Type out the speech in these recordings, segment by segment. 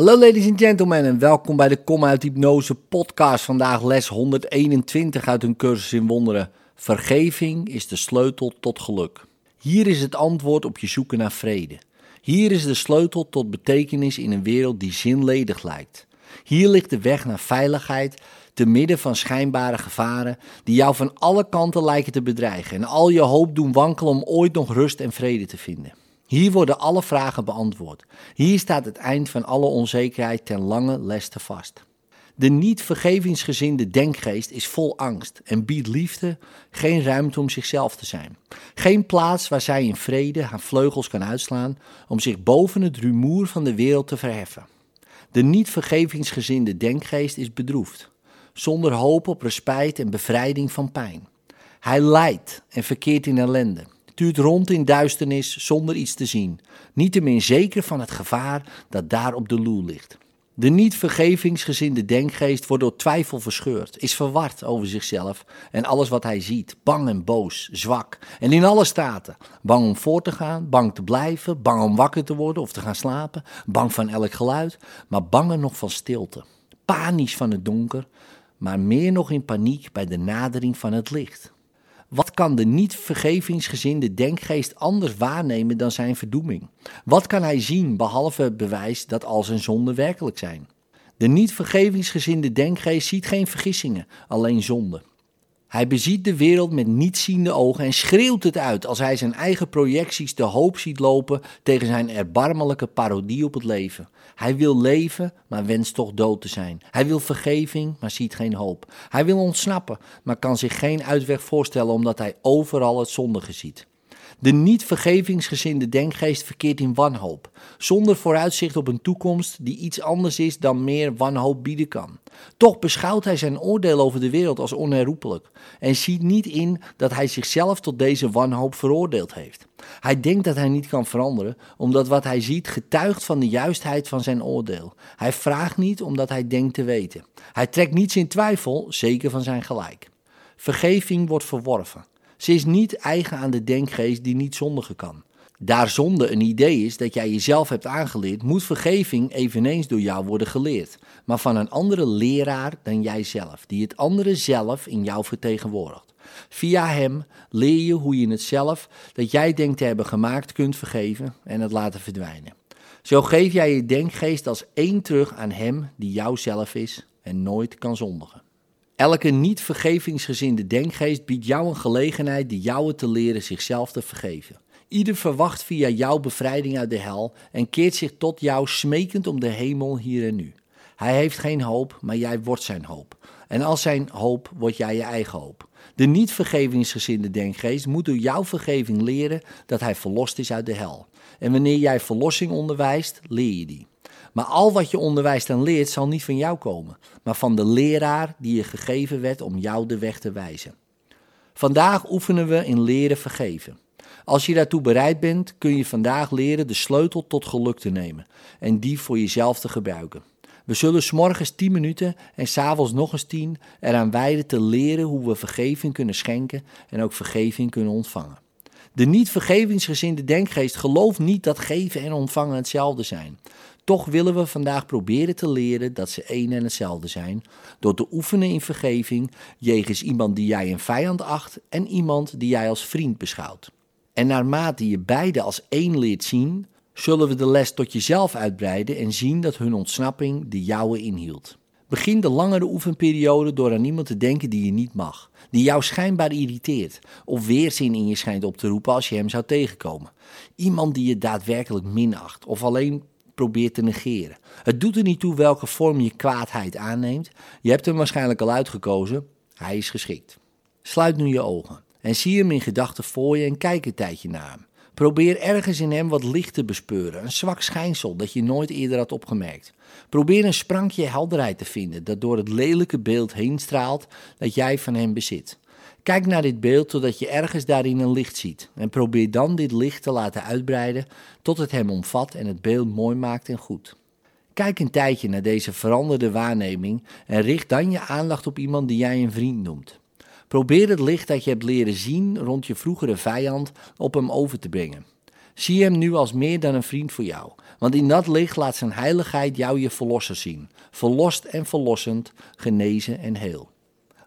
Hallo ladies and gentlemen en welkom bij de Kom uit Hypnose podcast. Vandaag les 121 uit een cursus in wonderen. Vergeving is de sleutel tot geluk. Hier is het antwoord op je zoeken naar vrede. Hier is de sleutel tot betekenis in een wereld die zinledig lijkt. Hier ligt de weg naar veiligheid te midden van schijnbare gevaren die jou van alle kanten lijken te bedreigen en al je hoop doen wankelen om ooit nog rust en vrede te vinden. Hier worden alle vragen beantwoord. Hier staat het eind van alle onzekerheid ten lange leste vast. De niet vergevingsgezinde denkgeest is vol angst en biedt liefde geen ruimte om zichzelf te zijn. Geen plaats waar zij in vrede haar vleugels kan uitslaan om zich boven het rumoer van de wereld te verheffen. De niet vergevingsgezinde denkgeest is bedroefd, zonder hoop op respijt en bevrijding van pijn. Hij lijdt en verkeert in ellende tuurt rond in duisternis zonder iets te zien, niettemin zeker van het gevaar dat daar op de loer ligt. De niet vergevingsgezinde denkgeest wordt door twijfel verscheurd, is verward over zichzelf en alles wat hij ziet, bang en boos, zwak en in alle staten. Bang om voor te gaan, bang te blijven, bang om wakker te worden of te gaan slapen, bang van elk geluid, maar banger nog van stilte. Panisch van het donker, maar meer nog in paniek bij de nadering van het licht. Wat kan de niet vergevingsgezinde denkgeest anders waarnemen dan zijn verdoeming? Wat kan hij zien behalve het bewijs dat al zijn zonden werkelijk zijn? De niet vergevingsgezinde denkgeest ziet geen vergissingen, alleen zonde. Hij beziet de wereld met nietziende ogen en schreeuwt het uit als hij zijn eigen projecties de hoop ziet lopen tegen zijn erbarmelijke parodie op het leven. Hij wil leven, maar wenst toch dood te zijn. Hij wil vergeving, maar ziet geen hoop. Hij wil ontsnappen, maar kan zich geen uitweg voorstellen omdat hij overal het zondige ziet. De niet vergevingsgezinde denkgeest verkeert in wanhoop, zonder vooruitzicht op een toekomst die iets anders is dan meer wanhoop bieden kan. Toch beschouwt hij zijn oordeel over de wereld als onherroepelijk en ziet niet in dat hij zichzelf tot deze wanhoop veroordeeld heeft. Hij denkt dat hij niet kan veranderen, omdat wat hij ziet getuigt van de juistheid van zijn oordeel. Hij vraagt niet omdat hij denkt te weten. Hij trekt niets in twijfel, zeker van zijn gelijk. Vergeving wordt verworven. Ze is niet eigen aan de denkgeest die niet zondigen kan. Daar zonde een idee is dat jij jezelf hebt aangeleerd, moet vergeving eveneens door jou worden geleerd, maar van een andere leraar dan jijzelf, die het andere zelf in jou vertegenwoordigt. Via hem leer je hoe je het zelf dat jij denkt te hebben gemaakt kunt vergeven en het laten verdwijnen. Zo geef jij je denkgeest als één terug aan hem die jouzelf is en nooit kan zondigen. Elke niet vergevingsgezinde denkgeest biedt jou een gelegenheid die jou te leren zichzelf te vergeven. Ieder verwacht via jouw bevrijding uit de hel en keert zich tot jou smekend om de hemel hier en nu. Hij heeft geen hoop, maar jij wordt zijn hoop. En als zijn hoop word jij je eigen hoop. De niet vergevingsgezinde denkgeest moet door jouw vergeving leren dat hij verlost is uit de hel. En wanneer jij verlossing onderwijst, leer je die. Maar al wat je onderwijst en leert zal niet van jou komen, maar van de leraar die je gegeven werd om jou de weg te wijzen. Vandaag oefenen we in leren vergeven. Als je daartoe bereid bent, kun je vandaag leren de sleutel tot geluk te nemen en die voor jezelf te gebruiken. We zullen s'morgens 10 minuten en s'avonds nog eens 10 eraan wijden te leren hoe we vergeving kunnen schenken en ook vergeving kunnen ontvangen. De niet vergevingsgezinde denkgeest gelooft niet dat geven en ontvangen hetzelfde zijn. Toch willen we vandaag proberen te leren dat ze één en hetzelfde zijn, door te oefenen in vergeving jegens iemand die jij een vijand acht en iemand die jij als vriend beschouwt. En naarmate je beide als één leert zien, zullen we de les tot jezelf uitbreiden en zien dat hun ontsnapping de jouwe inhield. Begin de langere oefenperiode door aan iemand te denken die je niet mag, die jou schijnbaar irriteert of weerzin in je schijnt op te roepen als je hem zou tegenkomen. Iemand die je daadwerkelijk minacht of alleen probeert te negeren. Het doet er niet toe welke vorm je kwaadheid aanneemt. Je hebt hem waarschijnlijk al uitgekozen. Hij is geschikt. Sluit nu je ogen en zie hem in gedachten voor je en kijk een tijdje naar hem. Probeer ergens in hem wat licht te bespeuren, een zwak schijnsel dat je nooit eerder had opgemerkt. Probeer een sprankje helderheid te vinden dat door het lelijke beeld heen straalt dat jij van hem bezit. Kijk naar dit beeld totdat je ergens daarin een licht ziet en probeer dan dit licht te laten uitbreiden tot het hem omvat en het beeld mooi maakt en goed. Kijk een tijdje naar deze veranderde waarneming en richt dan je aandacht op iemand die jij een vriend noemt. Probeer het licht dat je hebt leren zien rond je vroegere vijand op hem over te brengen. Zie hem nu als meer dan een vriend voor jou, Want in dat licht laat zijn heiligheid jou je verlosser zien. Verlost en verlossend, genezen en heel.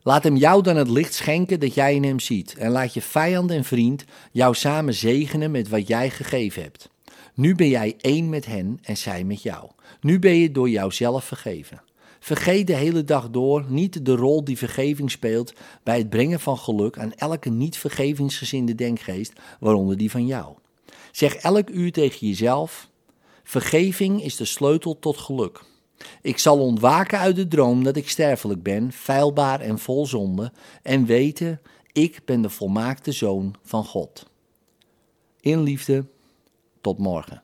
Laat hem jou dan het licht schenken dat jij in hem ziet. En laat je vijand en vriend jou samen zegenen met wat jij gegeven hebt. Nu ben jij één met hen en zij met jou. Nu ben je door jouzelf vergeven. Vergeet de hele dag door niet de rol die vergeving speelt bij het brengen van geluk aan elke niet vergevingsgezinde denkgeest, waaronder die van jou. Zeg elk uur tegen jezelf: Vergeving is de sleutel tot geluk. Ik zal ontwaken uit de droom dat ik sterfelijk ben, feilbaar en vol zonde, en weten, ik ben de volmaakte zoon van God. In liefde, tot morgen.